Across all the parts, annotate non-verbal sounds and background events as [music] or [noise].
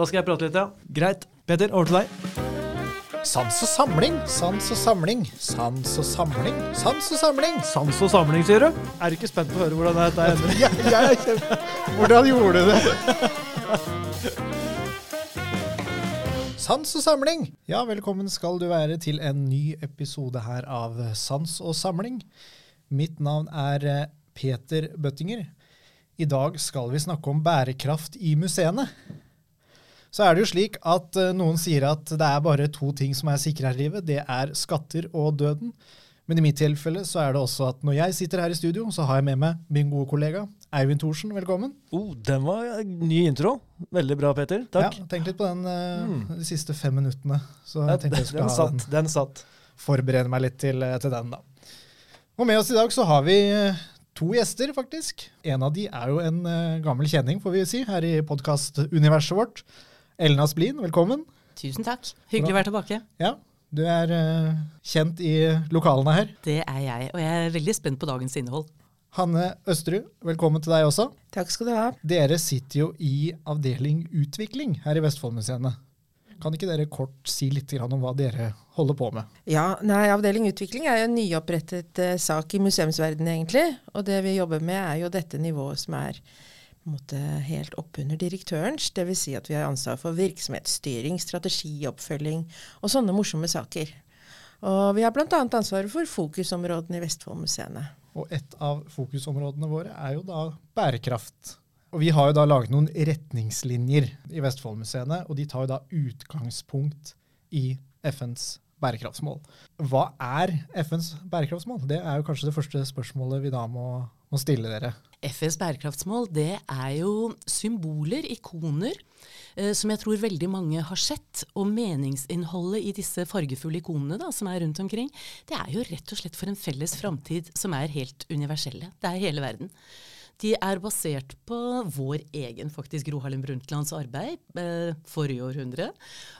Da skal jeg prate litt, ja. Greit. Peter, over til deg. Sans og samling, sans og samling, sans og samling, sans og samling. Sans og samling, sier du? Er du ikke spent på å høre hvordan dette ender? [laughs] Ja, jeg er kjempe... Hvordan gjorde du det? Sans og samling. Ja, velkommen skal du være til en ny episode her av Sans og samling. Mitt navn er eh, Peter Bøttinger. I dag skal vi snakke om bærekraft i museene. Så er det jo slik at eh, noen sier at det er bare to ting som er sikre her i livet. Det er skatter og døden. Men i mitt tilfelle så er det også at når jeg sitter her i studio, så har jeg med meg min gode kollega Eivind Thorsen. Velkommen. Oh, den var ny intro. Veldig bra, Peter. Takk. Ja, Tenk litt på den eh, de siste fem minuttene. Så jeg tenkte jeg den, skulle ha satt. den, Den satt. forberede meg litt til, eh, til den, da. Og med oss i dag så har vi eh, to gjester, faktisk. En av de er jo en eh, gammel kjenning, får vi si, her i podkastuniverset vårt. Elna Splin, velkommen. Tusen takk. Hyggelig å være tilbake. Ja, du er uh, kjent i lokalene her. Det er jeg, og jeg er veldig spent på dagens innhold. Hanne Østerud, velkommen til deg også. Takk skal du ha. Dere sitter jo i avdeling utvikling her i Vestfoldmuseene. Kan ikke dere kort si litt om hva dere holder på med? Ja, nei, Avdeling utvikling er jo en nyopprettet eh, sak i museumsverdenen, egentlig. Og det vi jobber med, er jo dette nivået som er måte helt oppunder direktørens. Dvs. Si at vi har ansvar for virksomhetsstyring, strategioppfølging og sånne morsomme saker. Og vi har bl.a. ansvaret for fokusområdene i Vestfoldmuseene. Og et av fokusområdene våre er jo da bærekraft. Og vi har jo da laget noen retningslinjer i Vestfoldmuseene, og de tar jo da utgangspunkt i FNs bærekraftsmål. Hva er FNs bærekraftsmål? Det er jo kanskje det første spørsmålet vi da må, må stille dere. FNs bærekraftsmål det er jo symboler, ikoner, eh, som jeg tror veldig mange har sett. Og meningsinnholdet i disse fargefulle ikonene da, som er rundt omkring, det er jo rett og slett for en felles framtid som er helt universelle. Det er hele verden. De er basert på vår egen faktisk Gro Harlem Brundtlands arbeid eh, forrige århundre.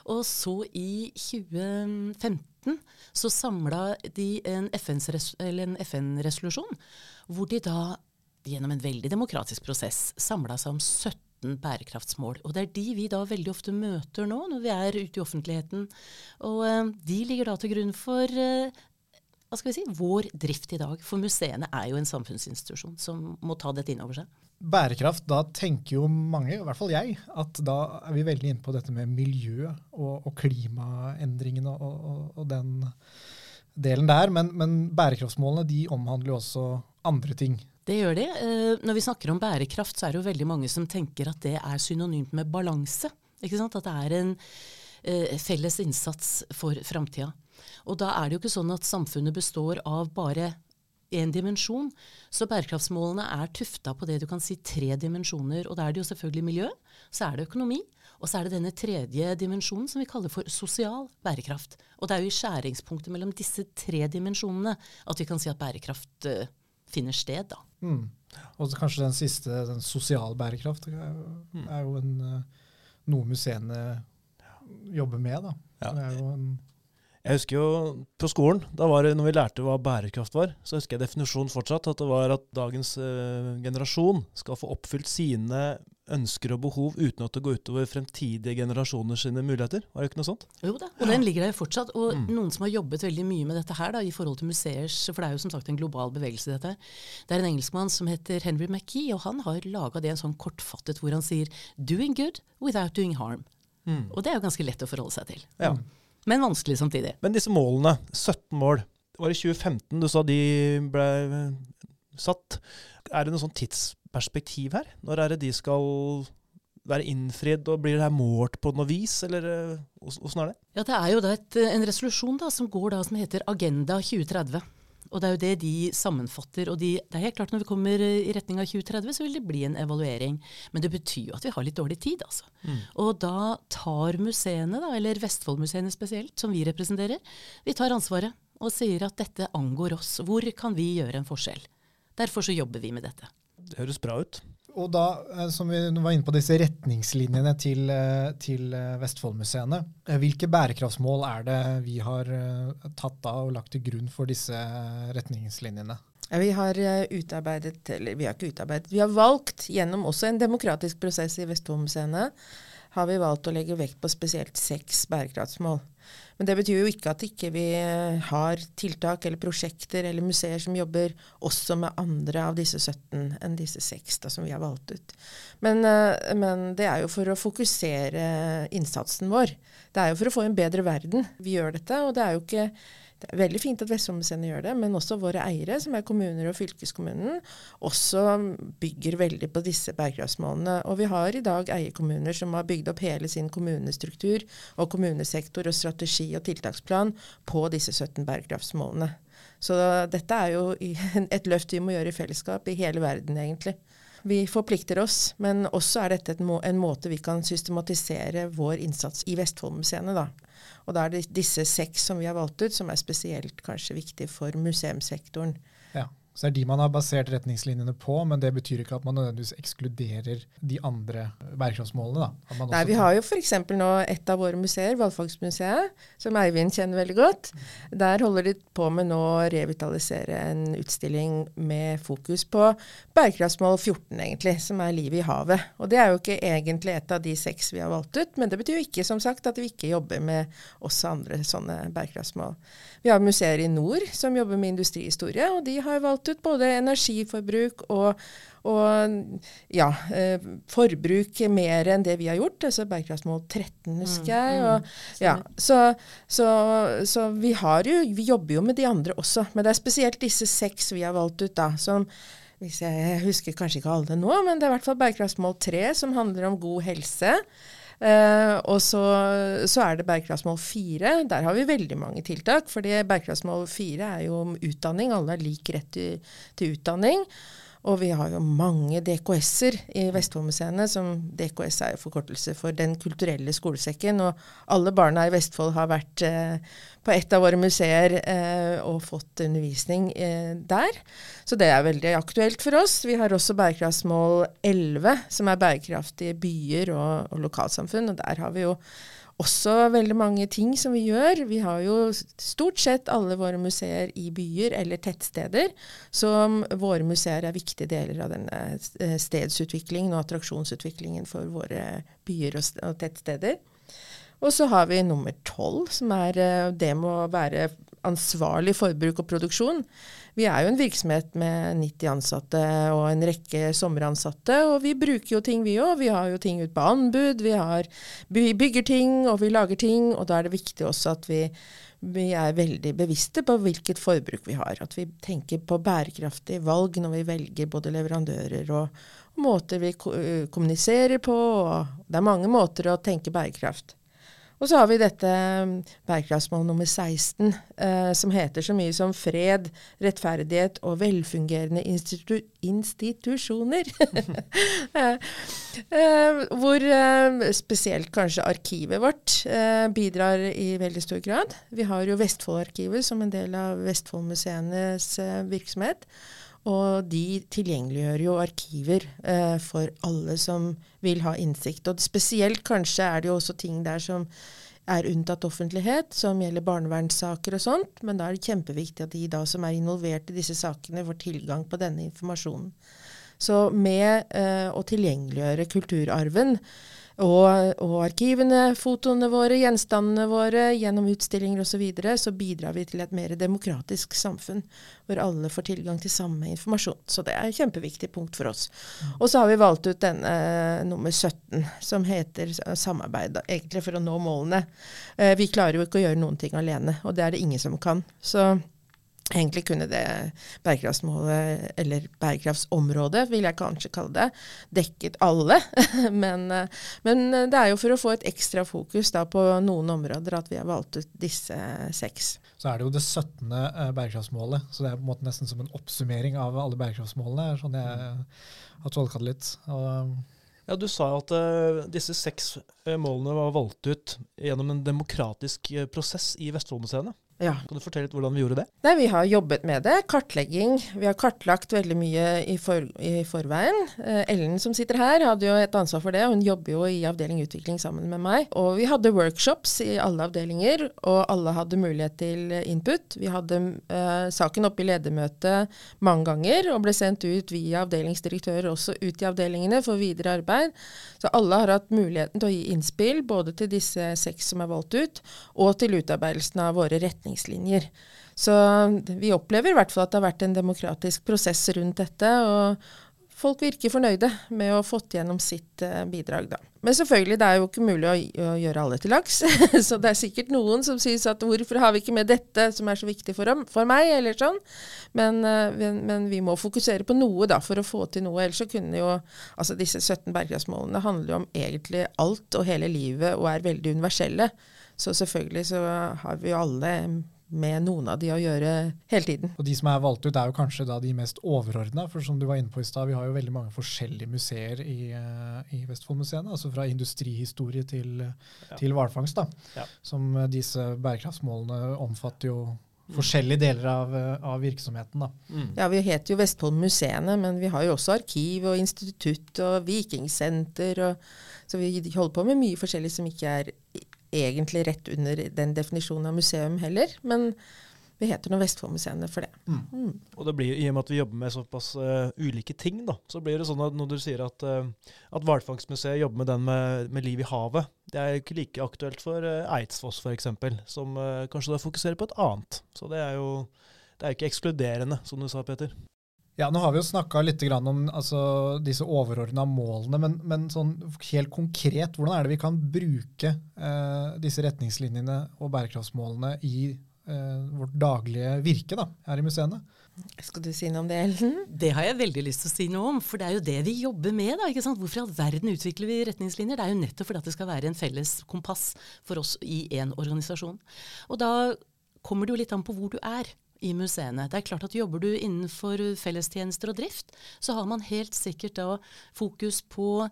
Og så i 2015 så samla de en FN-resolusjon hvor de da gjennom en veldig demokratisk prosess samla seg om 17 bærekraftsmål. Og det er de vi da veldig ofte møter nå når vi er ute i offentligheten. Og eh, de ligger da til grunn for eh, hva skal vi si, vår drift i dag. For museene er jo en samfunnsinstitusjon som må ta dette inn over seg. Bærekraft, da tenker jo mange, i hvert fall jeg, at da er vi veldig inne på dette med miljø og, og klimaendringene og, og, og, den delen der. Men, men bærekraftsmålene de omhandler jo også andre ting. Det gjør de. Eh, når vi snakker om bærekraft, så er det jo veldig mange som tenker at det er synonymt med balanse. At det er en eh, felles innsats for framtida. Og da er det jo ikke sånn at samfunnet består av bare én dimensjon. Så bærekraftsmålene er tufta på det du kan si tre dimensjoner. Og da er det jo selvfølgelig miljø, så er det økonomi, og så er det denne tredje dimensjonen som vi kaller for sosial bærekraft. Og det er jo i skjæringspunktet mellom disse tre dimensjonene at vi kan si at bærekraft uh, finner sted, da. Mm. Og kanskje den siste, den sosial bærekraft, er, er jo en, noe museene jobber med, da. Ja. Det er jo en Jeg husker jo på skolen, da var det, når vi lærte hva bærekraft var, så husker jeg definisjonen fortsatt. At det var at dagens eh, generasjon skal få oppfylt sine ønsker og behov uten at det går utover fremtidige generasjoner sine muligheter. Var det ikke noe sånt? Jo da, og den ligger der fortsatt. Og Mm. noen som har jobbet veldig mye med dette her da, i forhold til museers For det er jo som sagt en global bevegelse, dette. Det er en engelskmann som heter Henry McKee, og han har laga det en sånn kortfattet hvor han sier 'doing good without doing harm'. Og det er jo ganske lett å forholde seg til. Ja. Men vanskelig samtidig. Men disse målene, 17 mål, det var i 2015 du sa de ble eh, satt. Er det noe sånn tidsperspektiv her? Når er det de skal være innfridd, og blir det her målt på noe vis, eller eh, åssen er det? Ja, Det er jo da et, en resolusjon da, som går da, som heter Agenda 2030. Og det er jo det de sammenfatter. og de, det er helt klart Når vi kommer i retning av 2030, så vil det bli en evaluering. Men det betyr jo at vi har litt dårlig tid. altså. Og da tar museene, da, eller Vestfoldmuseene spesielt, som vi representerer, vi tar ansvaret og sier at dette angår oss. Hvor kan vi gjøre en forskjell? Derfor så jobber vi med dette. Det høres bra ut. Og da, eh, som vi var inne på disse retningslinjene til, eh, til eh, Vestfoldmuseene, hvilke bærekraftsmål er det vi har tatt av og lagt til grunn for disse retningslinjene? Vi har utarbeidet, eller vi har ikke utarbeidet, vi har valgt gjennom også en demokratisk prosess i Vestfoldmuseene har vi valgt å legge vekt på spesielt seks bærekraftsmål. Men det betyr jo ikke at ikke vi ikke har tiltak eller prosjekter eller museer som jobber også med andre av disse 17 enn disse seks da, som vi har valgt ut. Men, eh, men, det er jo for å fokusere innsatsen vår. Det er jo for å få en bedre verden vi gjør dette. og det er jo ikke det er veldig fint at Vestfoldmuseene gjør det, men også våre eiere, som er kommuner og fylkeskommunen, også bygger veldig på disse bærekraftsmålene. Og vi har i dag eierkommuner som har bygd opp hele sin kommunestruktur og kommunesektor og strategi og tiltaksplan på disse 17 bærekraftsmålene. Så dette er jo [laughs] et løft vi må gjøre i fellesskap i hele verden, egentlig. Vi forplikter oss, men også er dette en måte vi kan systematisere vår innsats i Vestfoldmuseene, da. Og da er det disse seks som vi har valgt ut, som er spesielt kanskje viktig for museumssektoren. Så det er de man har basert retningslinjene på, men det betyr ikke at man nødvendigvis ekskluderer de andre bærekraftsmålene. Nei, Vi har jo f.eks. nå et av våre museer, Valgfagsmuseet, som Eivind kjenner veldig godt. Der holder de på med nå å revitalisere en utstilling med fokus på bærekraftsmål 14, egentlig, som er livet i havet. Og det er jo ikke egentlig et av de seks vi har valgt ut, men det betyr jo ikke som sagt at vi ikke jobber med også andre sånne bærekraftsmål. Vi har museer i nord som jobber med industrihistorie, og de har valgt ut både energiforbruk og, og ja, eh, forbruk mer enn det vi har gjort. Altså bærekraftsmål 13, husker mm, jeg. Og, mm, ja, så, så, så, vi, jo, vi jobber jo med de andre også. Men det er spesielt disse seks vi har valgt ut, da. som hvis jeg husker kanskje ikke alle nå, men det er i hvert fall bærekraftsmål 3, som handler om god helse. Uh, og så, så, er det bærekraftsmål fire. Der har vi veldig mange tiltak. For bærekraftsmål fire er jo om utdanning. Alle har lik rett til, til utdanning. Og vi har jo mange DKS-er i Vestfoldmuseene. som DKS er jo forkortelse for Den kulturelle skolesekken. Og alle barna i Vestfold har vært eh, på et av våre museer eh, og fått undervisning eh, der. Så det er veldig aktuelt for oss. Vi har også bærekraftsmål 11, som er bærekraftige byer og, og lokalsamfunn. Og der har vi jo også veldig mange ting som vi gjør. Vi har jo stort sett alle våre museer i byer eller tettsteder, Så våre museer er viktige deler av denne eh, stedsutviklingen og attraksjonsutviklingen for våre byer og, tettsteder. Og så har vi nummer tolv, som er eh, det med å være ansvarlig forbruk og produksjon. Vi er jo en virksomhet med 90 ansatte og en rekke sommeransatte, og vi bruker jo ting vi òg. Vi har jo ting ut på anbud, vi, har, vi bygger ting og vi lager ting, og da er det viktig også at vi, vi er veldig bevisste på hvilket forbruk vi har. At vi tenker på bærekraftige valg når vi velger både leverandører og, måter vi kommuniserer på. det er mange måter å tenke bærekraft. Og så har vi dette um, bærekraftsmål nummer 16, eh, som heter så mye som fred, rettferdighet og velfungerende institu institusjoner. [laughs] eh, eh, hvor eh, spesielt kanskje arkivet vårt eh, bidrar i veldig stor grad. Vi har jo Vestfoldarkivet som en del av Vestfoldmuseenes eh, virksomhet. Og de tilgjengeliggjør jo arkiver eh, for alle som vil ha innsikt. Og spesielt kanskje er det jo også ting der som er unntatt offentlighet, som gjelder barnevernssaker og sånt. Men da er det kjempeviktig at de da som er involvert i disse sakene, får tilgang på denne informasjonen. Så med eh, å tilgjengeliggjøre kulturarven og, og, arkivene, fotoene våre, gjenstandene våre, gjennom utstillinger osv., så, videre, så bidrar vi til et mer demokratisk samfunn, hvor alle får tilgang til samme informasjon. Så det er et kjempeviktig punkt for oss. Og så har vi valgt ut denne uh, nummer 17, som heter samarbeid, egentlig for å nå målene. Uh, vi klarer jo ikke å gjøre noen ting alene, og det er det ingen som kan. Så Egentlig kunne det bærekraftsmålet, eller bærekraftsområdet, vil jeg kanskje kalle det, dekket alle. [laughs] men, men, det er jo for å få et ekstra fokus da, på noen områder at vi har valgt ut disse seks. Så er det jo det 17. Eh, bærekraftsmålet, så det er på en måte nesten som en oppsummering av alle bærekraftsmålene. sånn jeg har tolka det litt. Og ja, Du sa at uh, disse seks målene var valgt ut gjennom en demokratisk uh, prosess i Vestfoldmuseene. Ja. Kan du fortelle litt hvordan vi gjorde det? Nei, Vi har jobbet med det. Kartlegging. Vi har kartlagt veldig mye i, for, i forveien. Eh, Ellen som sitter her, hadde jo et ansvar for det. Hun jobber jo i avdeling utvikling sammen med meg. Og vi hadde workshops i alle avdelinger, og alle hadde mulighet til input. Vi hadde eh, saken oppe i ledermøtet mange ganger, og ble sendt ut via avdelingsdirektører også ut i avdelingene for videre arbeid. Så alle har hatt muligheten til å gi innspill, både til disse seks som er valgt ut, og til utarbeidelsen av våre retningslinjer retningslinjer. Så vi opplever i hvert fall at det har vært en demokratisk prosess rundt dette. og Folk virker fornøyde med å ha fått gjennom sitt uh, bidrag, da. Men selvfølgelig, det er jo ikke mulig å, å gjøre alle til laks. [laughs] så det er sikkert noen som sier at hvorfor har vi ikke med dette som er så viktig for, for meg, eller sånn. Men, men, men, vi må fokusere på noe da, for å få til noe. Ellers så kunne jo Altså disse 17 bærekraftsmålene handler jo om egentlig alt og hele livet og er veldig universelle. Så selvfølgelig så har vi jo alle med noen av de å gjøre hele tiden. Og De som er valgt ut, er jo kanskje da de mest overordna. For som du var inne på i stad, vi har jo veldig mange forskjellige museer i, uh, i Vestfoldmuseene. Altså fra industrihistorie til, ja. til hvalfangst. da. Ja. Som uh, disse bærekraftsmålene omfatter jo forskjellige deler av, uh, av virksomheten. da. Mm. Ja, Vi heter jo Vestfoldmuseene, men vi har jo også arkiv og institutt og vikingsenter. Og, så vi holder på med mye forskjellig som ikke er egentlig rett under den definisjonen av museum heller. Men vi heter nå Vestfoldmuseene for det. Mm. Mm. Og det blir, I og med at vi jobber med såpass uh, ulike ting, da, så blir det sånn at når du sier at, uh, at Hvalfangstmuseet jobber med den med, med, liv i havet, det er ikke like aktuelt for uh, Eidsfoss f.eks., som uh, kanskje da fokuserer på et annet. Så det er jo det er ikke ekskluderende, som du sa, Peter. Ja, Nå har vi jo snakka litt om altså, disse overordna målene, men, men sånn helt konkret, hvordan er det vi kan bruke eh, disse retningslinjene og bærekraftsmålene i eh, vårt daglige virke da, her i museene? Skal du si noe om det, Ellen? Det har jeg veldig lyst til å si noe om, for det er jo det vi jobber med. da, ikke sant? Hvorfor i all verden utvikler vi retningslinjer? Det er jo nettopp fordi at det skal være en felles kompass for oss i én organisasjon. Og da kommer det jo litt an på hvor du er i museene. Det er klart at Jobber du innenfor fellestjenester og drift, så har man helt sikkert da fokus på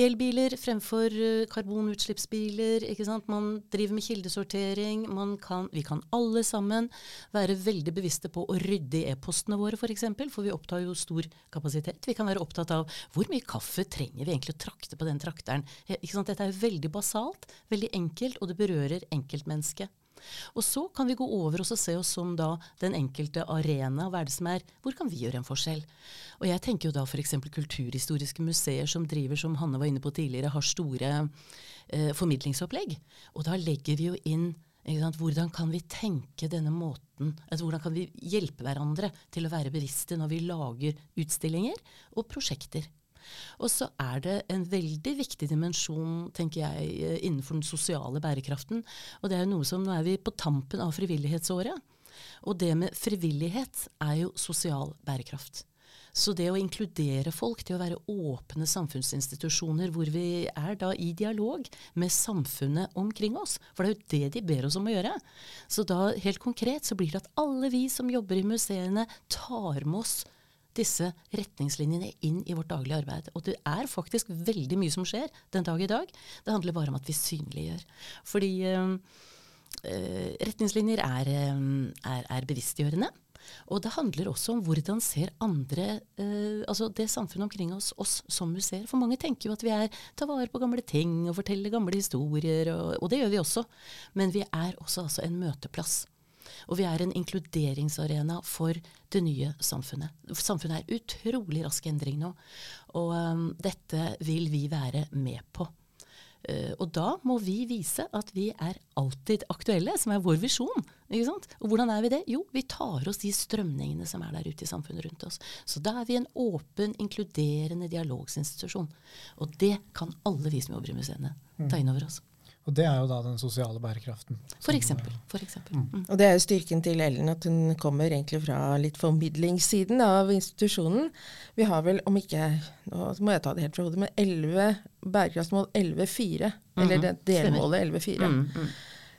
elbiler fremfor eh, karbonutslippsbiler. ikke sant? Man driver med kildesortering. Kan, vi kan alle sammen være veldig bevisste på å rydde i e-postene våre, f.eks., for, eksempel, for vi opptar jo stor kapasitet. Vi kan være opptatt av hvor mye kaffe trenger vi egentlig å trakte på den trakteren. Ikke sant? Dette er veldig basalt, veldig enkelt, og det berører enkeltmennesket. Og så kan vi gå over og se oss som da den enkelte arena. Hva er det som er Hvor kan vi gjøre en forskjell? Og jeg tenker jo da f.eks. kulturhistoriske museer som driver, som Hanne var inne på tidligere, har store eh, formidlingsopplegg. Og da legger vi jo inn hvordan kan vi tenke denne måten? Altså, hvordan kan vi hjelpe hverandre til å være bevisste når vi lager utstillinger og prosjekter? Og så er det en veldig viktig dimensjon, tenker jeg, eh, innenfor den sosiale bærekraften. Og det er jo noe som Nå er vi på tampen av frivillighetsåret. Og det med frivillighet er jo sosial bærekraft. Så det å inkludere folk det å være åpne samfunnsinstitusjoner hvor vi er da i dialog med samfunnet omkring oss, for det er jo det de ber oss om å gjøre. Så da helt konkret så blir det at alle vi som jobber i museene, tar med oss disse retningslinjene inn i vårt daglige arbeid. Og det er faktisk veldig mye som skjer den dag i dag. Det handler bare om at vi synliggjør. Fordi øh, retningslinjer er, er, er, bevisstgjørende. Og det handler også om hvordan ser andre øh, altså det samfunnet omkring oss, oss som museer. For mange tenker jo at vi er tar vare på gamle ting og forteller gamle historier, og, og det gjør vi også. Men vi er også altså en møteplass og vi er en inkluderingsarena for det nye samfunnet. Samfunnet er utrolig rask endring nå, og um, dette vil vi være med på. Uh, og da må vi vise at vi er alltid aktuelle, som er vår visjon. Ikke sant? Og hvordan er vi det? Jo, vi tar oss de strømningene som er der ute i samfunnet rundt oss. Så da er vi en åpen, inkluderende dialogsinstitusjon. Og det kan alle vi som jobber i museene, ta inn over oss. Og det er jo da den sosiale bærekraften. For eksempel. For eksempel. Mm. Mm. Og det er jo styrken til Ellen at hun kommer egentlig fra litt formidlingssiden av institusjonen. Vi har vel, om ikke Nå må jeg ta det helt fra hodet, men 11 bærekraftsmål 11.4. Mm. Eller det delmålet 11.4. Mm, mm.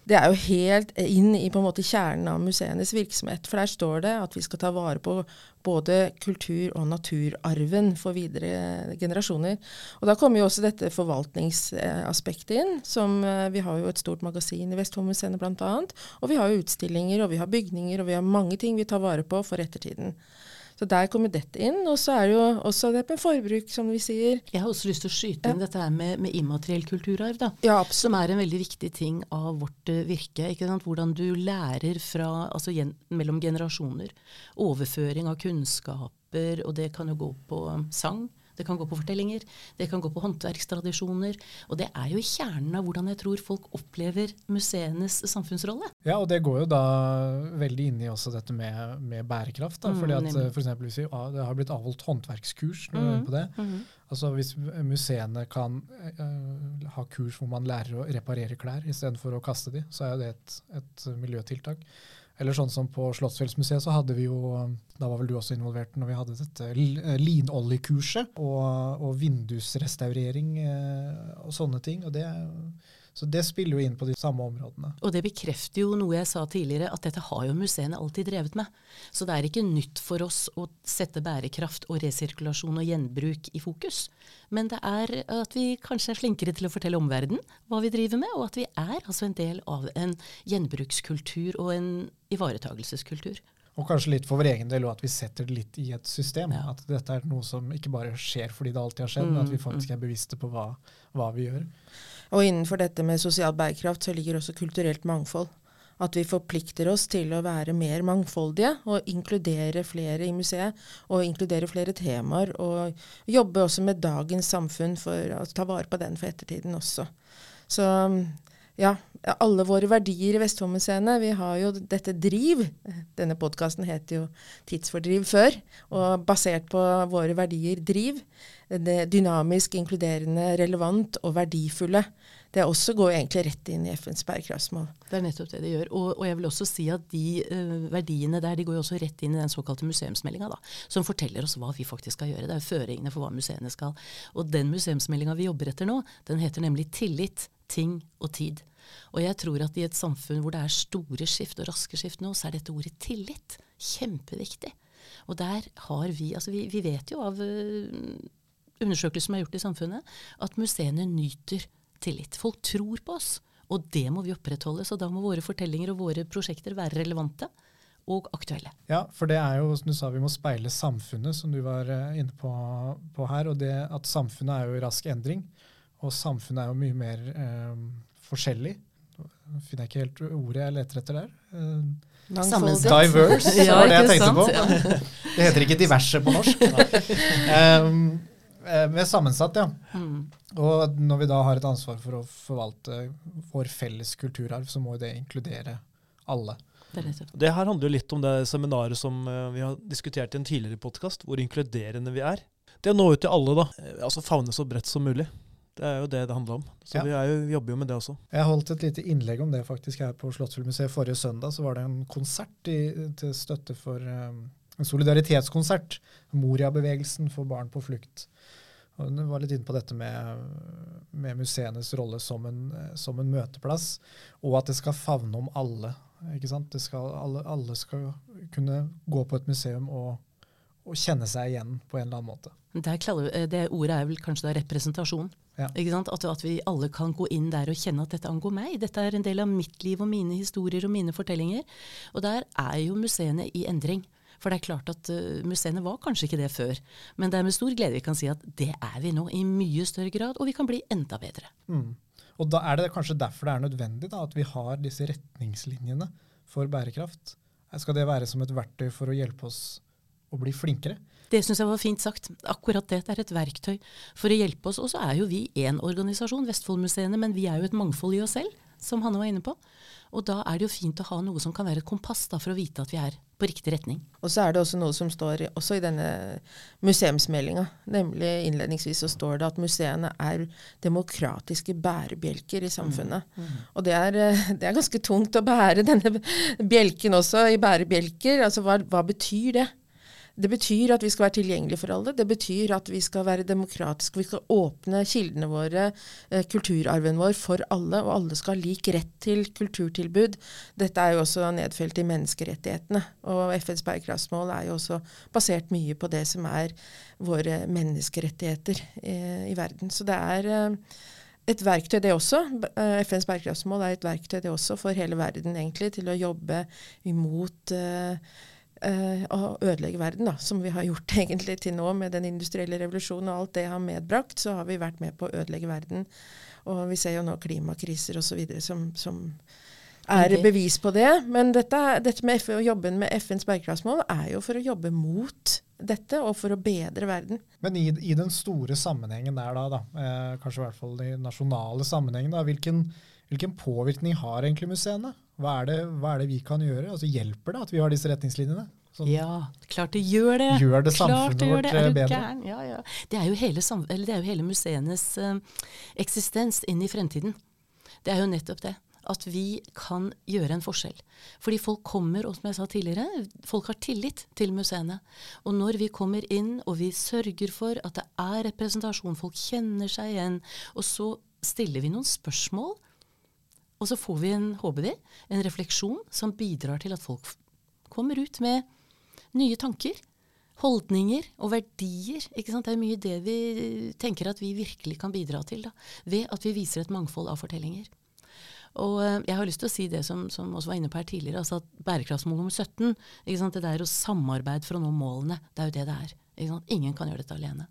Det er jo helt inn i på en måte kjernen av museenes virksomhet. For der står det at vi skal ta vare på både kultur- og naturarven for videre generasjoner. Og Da kommer jo også dette forvaltningsaspektet inn. som eh, Vi har jo et stort magasin i Vestfoldmuseene bl.a. Og vi har jo utstillinger, og vi har bygninger, og vi har mange ting vi tar vare på for ettertiden. Så der kommer dette inn. Og så er det jo også det med forbruk, som vi sier. Jeg har også lyst til å skyte inn dette her med, med immateriell kulturarv, da. Ja, Som er en veldig viktig ting av vårt uh, virke. ikke sant? Hvordan du lærer fra, altså gen, mellom generasjoner. Overføring av kunnskaper, og det kan jo gå på um, sang. Det kan gå på fortellinger, det kan gå på håndverkstradisjoner. Og det er jo i kjernen av hvordan jeg tror folk opplever museenes samfunnsrolle. Ja, og det går jo da veldig inn i også dette med, med bærekraft. Da, fordi at Mm, for eksempel hvis vi, ah, Det har blitt avholdt håndverkskurs. når vi er på det. Mm. Altså Hvis museene kan uh, ha kurs hvor man lærer å reparere klær istedenfor å kaste de, så er jo det et, et miljøtiltak. Eller sånn som på Slottsfjellsmuseet så hadde vi jo, da var vel du også involvert når vi hadde dette eh, linoljekurset og, og vindusrestaurering eh, og sånne ting. Og det, så det spiller jo inn på de samme områdene. Og det bekrefter jo noe jeg sa tidligere, at dette har jo museene alltid drevet med. Så det er ikke nytt for oss å sette bærekraft og resirkulasjon og gjenbruk i fokus. Men det er at vi kanskje er flinkere til å fortelle omverdenen hva vi driver med, og at vi er altså en del av en gjenbrukskultur og en ivaretagelseskultur. Og kanskje litt for vår egen del, og at vi setter det litt i et system. Ja. At dette er noe som ikke bare skjer fordi det alltid har skjedd, men at vi faktisk er bevisste på hva, hva vi gjør. Og innenfor dette med sosial bærekraft så ligger også kulturelt mangfold. At vi forplikter oss til å være mer mangfoldige og inkludere flere i museet. Og inkludere flere temaer. Og jobbe også med dagens samfunn for å ta vare på den for ettertiden også. Så ja, alle våre verdier i Vestfoldmuseene. Vi har jo dette driv. Denne podkasten heter jo Tidsfordriv før. Og basert på våre verdier driv. Det dynamisk, inkluderende, relevant og verdifulle. Det også går egentlig rett inn i FNs bærekraftsmål. Det er nettopp det det gjør. Og, og jeg vil også si at de uh, verdiene der de går jo også rett inn i den såkalte museumsmeldinga, som forteller oss hva vi faktisk skal gjøre. Det er jo føringene for hva museene skal. Og den museumsmeldinga vi jobber etter nå, den heter nemlig Tillit, ting og tid. Og jeg tror at i et samfunn hvor det er store skift og raske skift nå, så er dette ordet tillit kjempeviktig. Og der har vi Altså vi, vi vet jo av uh, undersøkelser som er gjort i samfunnet, at museene nyter tillit. Folk tror på oss. Og det må vi opprettholde. Så da må våre fortellinger og våre prosjekter være relevante og aktuelle. Ja, for det er jo, som du sa, vi må speile samfunnet, som du var eh, inne på, på her. Og det at samfunnet er jo i rask endring. Og samfunnet er jo mye mer eh, forskjellig. Nå finner jeg ikke helt ordet jeg leter etter der. Eh, diverse, [laughs] Ja, var det jeg tenkte på. [laughs] Det heter ikke diverse på norsk. um, er med sammensatt, ja. Mm. Og når vi da har et ansvar for å forvalte vår felles kulturarv, så må jo det inkludere alle. Det er her handler jo litt om det seminaret som eh, vi har diskutert i en tidligere podkast, hvor inkluderende vi er. Det å nå ut til alle, da. Eh, Altså favne så bredt som mulig. Det er jo det det handler om. Så Ja. vi er jo, jobber jo med det også. Jeg holdt et lite innlegg om det faktisk her på Slottsfjellmuseet forrige søndag. Så var det en konsert i, til støtte for um, en solidaritetskonsert. Moria-bevegelsen for barn på flukt. Og Den var litt inne på dette med, med museenes rolle som en, som en møteplass, og at det skal favne om alle. ikke sant? Det skal, alle, alle skal kunne gå på et museum og, og kjenne seg igjen på en eller annen måte. Det, klaller, eh, det ordet er vel kanskje da representasjon. Ja. Ikke sant? At, at vi alle kan gå inn der og kjenne at dette angår meg. Dette er en del av mitt liv og mine historier og mine fortellinger. Og der er jo museene i endring. For det er klart at uh, museene var kanskje ikke det før. Men det er med stor glede vi kan si at det er vi nå i mye større grad, og vi kan bli enda bedre. Mm. Og da er det kanskje derfor det er nødvendig da, at vi har disse retningslinjene for bærekraft. Skal det være som et verktøy for å hjelpe oss å bli flinkere? Det syns jeg var fint sagt. Akkurat det. Er et verktøy for å hjelpe oss. Og så er jo vi én organisasjon, Vestfoldmuseene, men vi er jo et mangfold i oss selv, som Hanne var inne på. Og da er det jo fint å ha noe som kan være et kompass da, for å vite at vi er på riktig retning. Og så er det også noe som står også i denne museumsmeldinga. Nemlig innledningsvis så står det at museene er demokratiske bærebjelker i samfunnet. Og det er, [laughs] det er ganske tungt å bære denne bjelken også i bærebjelker. Altså hva, hva betyr det? Det betyr at vi skal være tilgjengelige for alle. Det betyr at vi skal være demokratiske. Vi skal åpne kildene våre, eh, kulturarven vår, for alle. Og alle skal ha lik rett til kulturtilbud. Dette er jo også nedfelt i menneskerettighetene. Og FNs bærekraftsmål er jo også basert mye på det som er våre menneskerettigheter eh, i verden. Så det er eh, et verktøy, det også. Eh, FNs bærekraftsmål er et verktøy, det også, for hele verden egentlig, til å jobbe imot eh, uh, å ødelegge verden, da, som vi har gjort [laughs] egentlig til nå med den industrielle revolusjonen og alt det har medbrakt, så har vi vært med på å ødelegge verden. Og vi ser jo nå klimakriser osv. Som, som er bevis på det. Men dette, dette med FN, jobben med FNs bærekraftsmål er jo for å jobbe mot dette, og for å bedre verden. Men i, i den store sammenhengen der, da, da eh, kanskje i hvert fall de nasjonale sammenhengen, da, hvilken, hvilken påvirkning har egentlig museene? Hva er, det, hva er, det, vi kan gjøre? Altså, hjelper det at vi har disse retningslinjene? Sånn, ja, klart det gjør det. Gjør det samfunnet det vårt det. bedre? Ja, ja. Det, er jo hele, det er jo hele museenes uh, eksistens inn i fremtiden. Det er jo nettopp det. At vi kan gjøre en forskjell. Fordi folk kommer, og som jeg sa tidligere, folk har tillit til museene. Og når vi kommer inn og vi sørger for at det er representasjon, folk kjenner seg igjen, og så stiller vi noen spørsmål og så får vi en HBD, en refleksjon som bidrar til at folk kommer ut med nye tanker, holdninger og verdier. Det er mye det vi tenker at vi virkelig kan bidra til, da, ved at vi viser et mangfold av fortellinger. Og eh, jeg har lyst til å si det som, som også var inne på her tidligere, altså at bærekraftsmål nummer 17, det der å samarbeide for å nå målene, det er jo det det er. Ingen kan gjøre dette alene.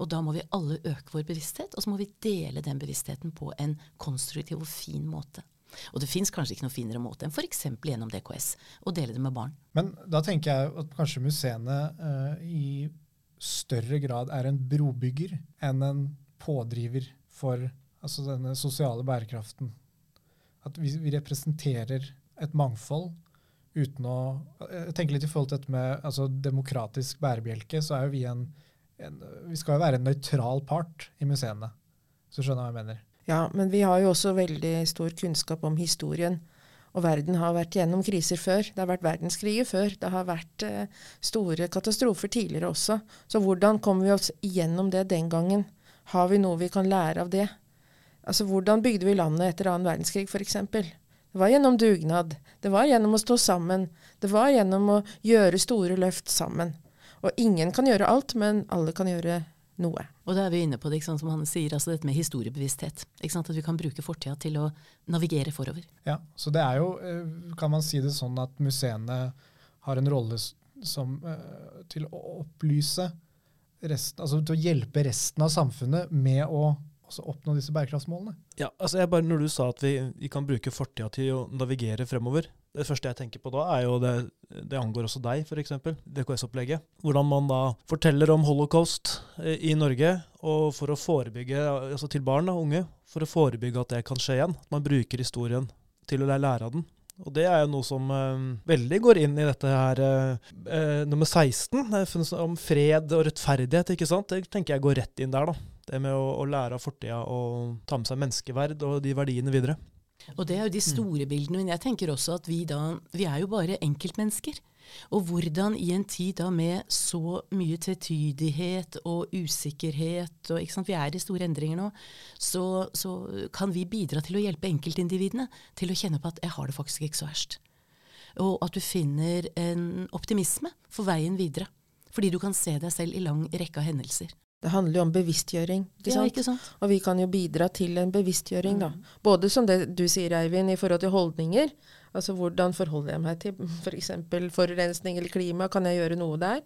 Og da må vi alle øke vår bevissthet, og så må vi dele den bevisstheten på en konstruktiv og fin måte. Og det fins kanskje ikke noe finere måte enn f.eks. gjennom DKS, å dele det med barn. Men da tenker jeg at kanskje museene uh, i større grad er en brobygger enn en pådriver for altså denne sosiale bærekraften. At vi, vi representerer et mangfold uten å Jeg tenker litt i forhold til dette med altså, demokratisk bærebjelke, så er jo vi en, en Vi skal jo være en nøytral part i museene. Så skjønner jeg hva jeg mener. Ja, men vi har jo også veldig stor kunnskap om historien. Og verden har vært gjennom kriser før. Det har vært verdenskriger før. Det har vært eh, store katastrofer tidligere også. Så hvordan kommer vi oss igjennom det den gangen? Har vi noe vi kan lære av det? Altså, Hvordan bygde vi landet etter annen verdenskrig, f.eks.? Det var gjennom dugnad. Det var gjennom å stå sammen. Det var gjennom å gjøre store løft sammen. Og ingen kan gjøre alt, men alle kan gjøre noe. Og da er vi inne på det, som han sier, altså dette med historiebevissthet. At vi kan bruke fortida til å navigere forover. Ja, så det er jo, eh, kan man si det sånn at museene har en rolle som, eh, til å opplyse resten, altså til å hjelpe resten av samfunnet med å oppnå disse bærekraftsmålene? Ja, altså jeg bare Når du sa at vi, vi kan bruke fortida til å navigere fremover, det første jeg tenker på da, er jo det, det angår også deg, f.eks. DKS-opplegget. Hvordan man da forteller om holocaust eh, i Norge, og for å forebygge, altså til barn og unge, for å forebygge at det kan skje igjen. Man bruker historien til å lære av den. Og det er jo noe som eh, veldig går inn i dette her eh, nummer 16, om fred og rettferdighet. ikke sant? Det tenker jeg går rett inn der, da. Det med å, å lære av fortida og ta med seg menneskeverd og de verdiene videre. Og det er jo de mm. store bildene. Men jeg tenker også at vi da Vi er jo bare enkeltmennesker. Og hvordan i en tid da med så mye tvetydighet og usikkerhet og ikke sant, Vi er i store endringer nå. Så, så kan vi bidra til å hjelpe enkeltindividene til å kjenne på at jeg har det faktisk ikke så verst. Og at du finner en optimisme for veien videre. Fordi du kan se deg selv i lang rekke av hendelser. Det handler jo om bevisstgjøring. Ikke sant? Ja, ikke sant? Og vi kan jo bidra til en bevisstgjøring, mm. da. Både som det du sier, Eivind, i forhold til holdninger. Altså hvordan forholder jeg meg til f.eks. For forurensning eller klima, kan jeg gjøre noe der?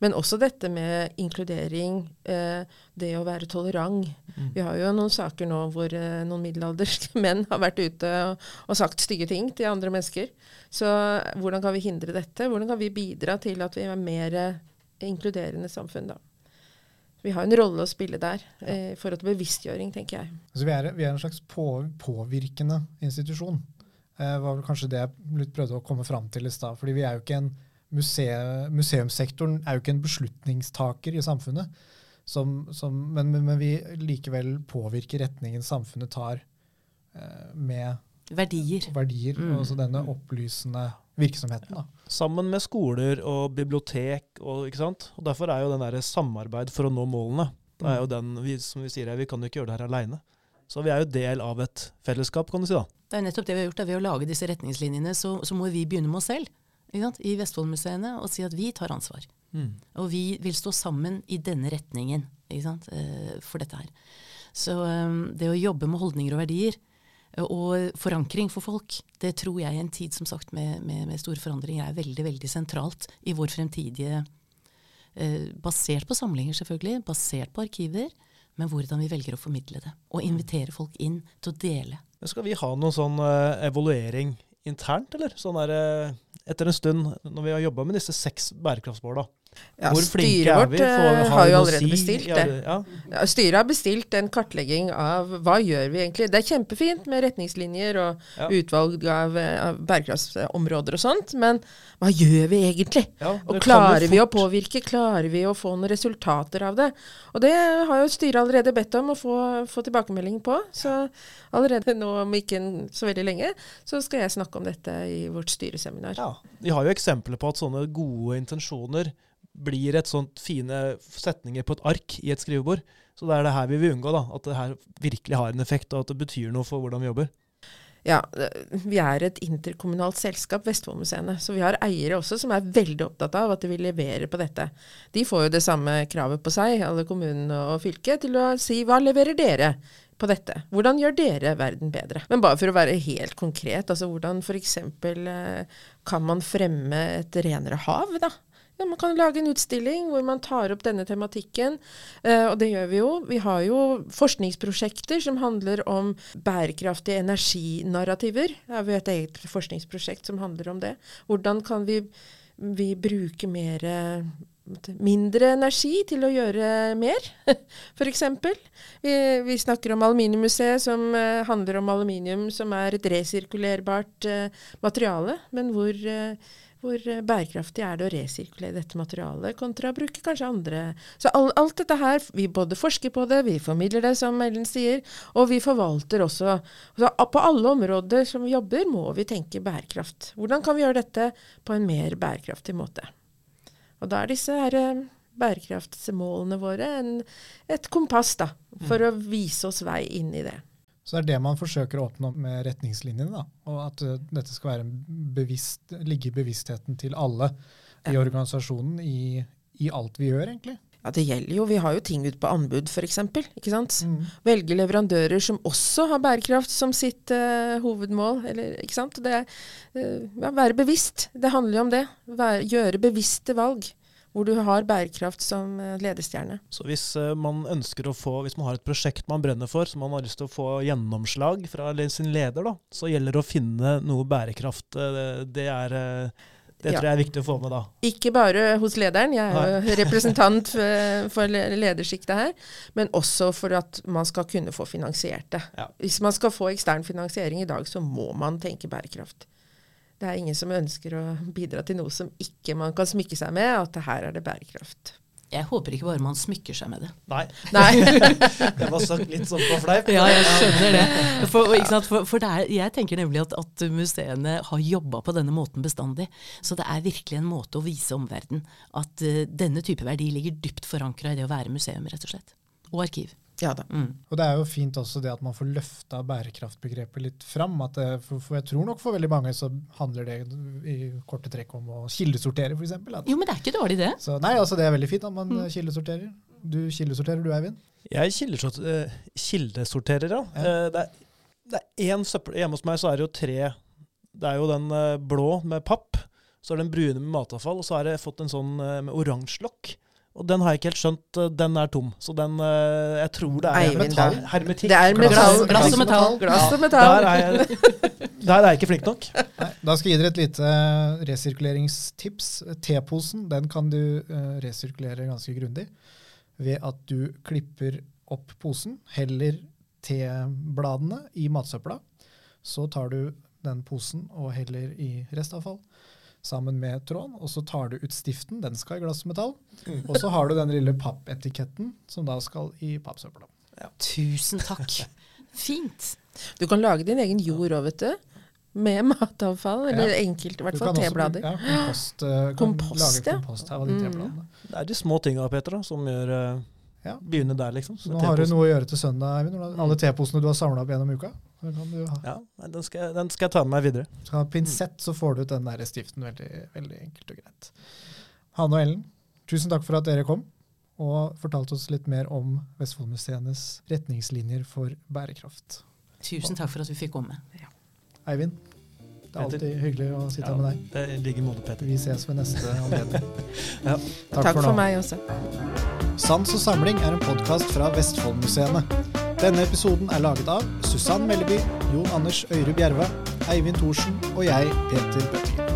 Men også dette med inkludering, eh, det å være tolerant. Mm. Vi har jo noen saker nå hvor eh, noen middelalderske [laughs] menn har vært ute og, og, sagt stygge ting til andre mennesker. Så hvordan kan vi hindre dette? Hvordan kan vi bidra til at vi er mer inkluderende samfunn, da? Vi har en rolle å spille der eh, i forhold til bevisstgjøring, tenker jeg. Altså, vi, er, vi, er, en slags på, påvirkende institusjon. Eh, var vel kanskje det jeg prøvde å komme fram til i stad. fordi vi er jo ikke en muse, Museumssektoren er jo ikke en beslutningstaker i samfunnet. Som, som, men, men, men, vi likevel påvirker retningen samfunnet tar eh, med verdier. verdier mm. Og så denne opplysende virksomheten. da. Sammen med skoler og bibliotek. Og, ikke sant? og Derfor er jo den der samarbeid for å nå målene. Det er jo den, vi, som vi sier, vi kan jo ikke gjøre det her aleine. Så vi er jo del av et fellesskap, kan du si. da. Det er nettopp det vi har gjort. Da. Ved å lage disse retningslinjene, så, så må vi begynne med oss selv ikke sant? i Vestfoldmuseene og si at vi tar ansvar. Og vi vil stå sammen i denne retningen ikke sant? eh, for dette her. Så eh, det å jobbe med holdninger og verdier og forankring for folk, det tror jeg i en tid som sagt med, med, med store forandringer er veldig veldig sentralt i vår fremtidige eh, Basert på samlinger, selvfølgelig, basert på arkiver, men hvordan vi velger å formidle det. Og invitere folk inn til å dele. Skal vi ha noen sånn eh, evaluering internt, eller? Sånn der, eh, etter en stund, når vi har jobba med disse seks bærekraftsmåla. Ja, Hvor flinke er vi? eh, Får- har jo allerede si? bestilt det. Ja. Ja, styret har bestilt en kartlegging av hva gjør vi egentlig. Det er kjempefint med retningslinjer og utvalg av, eh, av bærekraftsområder og sånt, men hva gjør vi egentlig? Og klarer vi å påvirke? Klarer vi å få noen resultater av det? Og det har jo styret allerede bedt om å få, få tilbakemelding på. Så allerede nå, om ikke så veldig lenge, så skal jeg snakke om dette i vårt styreseminar. Ja. Vi har jo eksempler på at sånne gode intensjoner blir et sånt fine setninger på et ark i et skrivebord. Så det er det her vi vil unngå, da. At det her virkelig har en effekt, og at det betyr noe for hvordan vi jobber. Ja, vi er et interkommunalt selskap, Vestfoldmuseene. Så vi har eiere også som er veldig opptatt av at vi leverer på dette. De får jo det samme kravet på seg, alle kommunene og fylket, til å si hva leverer dere på dette? Hvordan gjør dere verden bedre? Men bare for å være helt konkret, altså hvordan f.eks. Eh, kan man fremme et renere hav, da? Ja, man kan lage en utstilling hvor man tar opp denne tematikken, eh, og det gjør vi jo. Vi har jo forskningsprosjekter som handler om bærekraftige energinarrativer. Vi har et eget forskningsprosjekt som handler om det. Hvordan kan vi, vi bruke mer eh, mindre energi til å gjøre mer, [laughs] f.eks. Vi, vi snakker om Aluminiummuseet, som uh, handler om aluminium som er et resirkulerbart uh, materiale. Men hvor, uh, hvor bærekraftig er det å resirkulere dette materialet kontra å bruke kanskje andre Så all, alt dette her, vi både forsker på det, vi formidler det, som Ellen sier, og vi forvalter også. Så på alle områder som vi jobber, må vi tenke bærekraft. Hvordan kan vi gjøre dette på en mer bærekraftig måte? Og da er disse her eh, bærekraftsmålene våre en, et kompass da, for å vise oss vei inn i det. Så det er det man forsøker å oppnå med retningslinjene. da, Og at uh, dette skal være bevisst, ligge i bevisstheten til alle i organisasjonen i, i alt vi gjør, egentlig. Ja, det gjelder jo. Vi har jo ting ut på anbud, f.eks. Ikke sant? Mm. Velge leverandører som også har bærekraft som sitt uh, hovedmål. Eller, ikke sant? Det er, eh, ja, være bevisst. Det handler jo om det. Vær, gjøre bevisste valg. Hvor du har bærekraft som eh, ledestjerne. Så hvis man ønsker å få, hvis man har et prosjekt man brenner for, som man har lyst til å få gjennomslag fra sin leder, da, så gjelder det å finne noe bærekraft. Det, er, det Ja. tror jeg er viktig å få med da. Ikke bare hos lederen, jeg er jo [laughs] representant for, ledersjiktet her, men også for at man skal kunne få finansiert det. Ja. Hvis man skal få ekstern finansiering i dag, så må man tenke bærekraft. Det er ingen som ønsker å bidra til noe som ikke man kan smykke seg med, at her er det bærekraft. Jeg håper ikke bare man smykker seg med det. Nei, Nei. [laughs] det var sagt litt sånn på fleip. Ja, jeg skjønner det. For, for, for det er, jeg tenker nemlig at, at museene har jobba på denne måten bestandig. Så det er virkelig en måte å vise omverdenen at uh, denne type verdi ligger dypt forankra i det å være museum, rett og slett. Og arkiv. Ja da. Mm. Og det er jo fint også det at man får løfta bærekraftbegrepet litt fram. At det, for, for jeg tror nok for veldig mange så handler det i korte trekk om å kildesortere, f.eks. Jo, men det er ikke dårlig, det. Så nei, altså det er veldig fint at man mm. kildesorterer. Du kildesorterer du, Eivind? Jeg kildesort, eh, kildesorterer, ja. Ja. Eh, det, er, det er én søppel Hjemme hos meg så er det jo tre Det er jo den eh, blå med papp, så er det den brune med matavfall, og så har jeg fått en sånn eh, med oransje lokk. Og den har jeg ikke helt skjønt. eh, Den er tom. Så den eh, Jeg tror det er Eivind, metall. Hermetikk. Det er glass. metall. Glass og metall. Glass og Der er, jeg, [laughs] der er jeg ikke flink nok. Nei, da skal jeg gi dere et lite resirkuleringstips. T-posen den kan du eh, resirkulere ganske grundig ved at du klipper opp posen, heller T-bladene i matsøpla. Så tar du den posen og heller i restavfall sammen med tråden, og så tar du ut stiften, den skal i glassmetall. og så har du den lille pappetiketten som da skal i pappsøpla. Tusen takk. Fint. Du kan lage din egen jord òg, vet du. med matavfall, eller Ja. enkelt, i hvert fall kan også teblader. Ja, kompost. eh, Kompost, lage ja. kompost av de Mm. tebladene. Det er de små tinga, Petra, som gjør eh, Ja. Begynne der, liksom. Så nå har du noe å gjøre til søndag, Eivind. når du- Alle teposene du har samla opp gjennom uka. Så kan du ha. Ja, den skal, den skal jeg ta med meg videre. Skal ha pinsett, så får du ut den der stiften veldig, veldig enkelt og greit. Hanne og Ellen, tusen takk for at dere kom og fortalte oss litt mer om Vestfoldmuseenes retningslinjer for bærekraft. Tusen takk for at vi fikk komme. Eivind, det er alltid hyggelig å sitte Ja, med deg. Det ligger måte, Peter. Vi ses ved neste [laughs] anledning. Ja. Takk for for, meg også. Sans og samling er en podkast fra Vestfoldmuseene. Denne episoden er laget av Susann Melleby, Jon Anders Øyre Bjerve, Eivind Thorsen og jeg, Peter Bøttingen.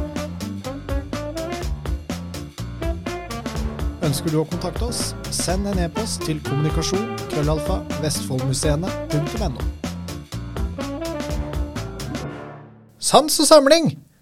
Ønsker du å kontakte oss, send en e-post til kommunikasjon krøllalfa vestfoldmuseene.no. Sans og samling!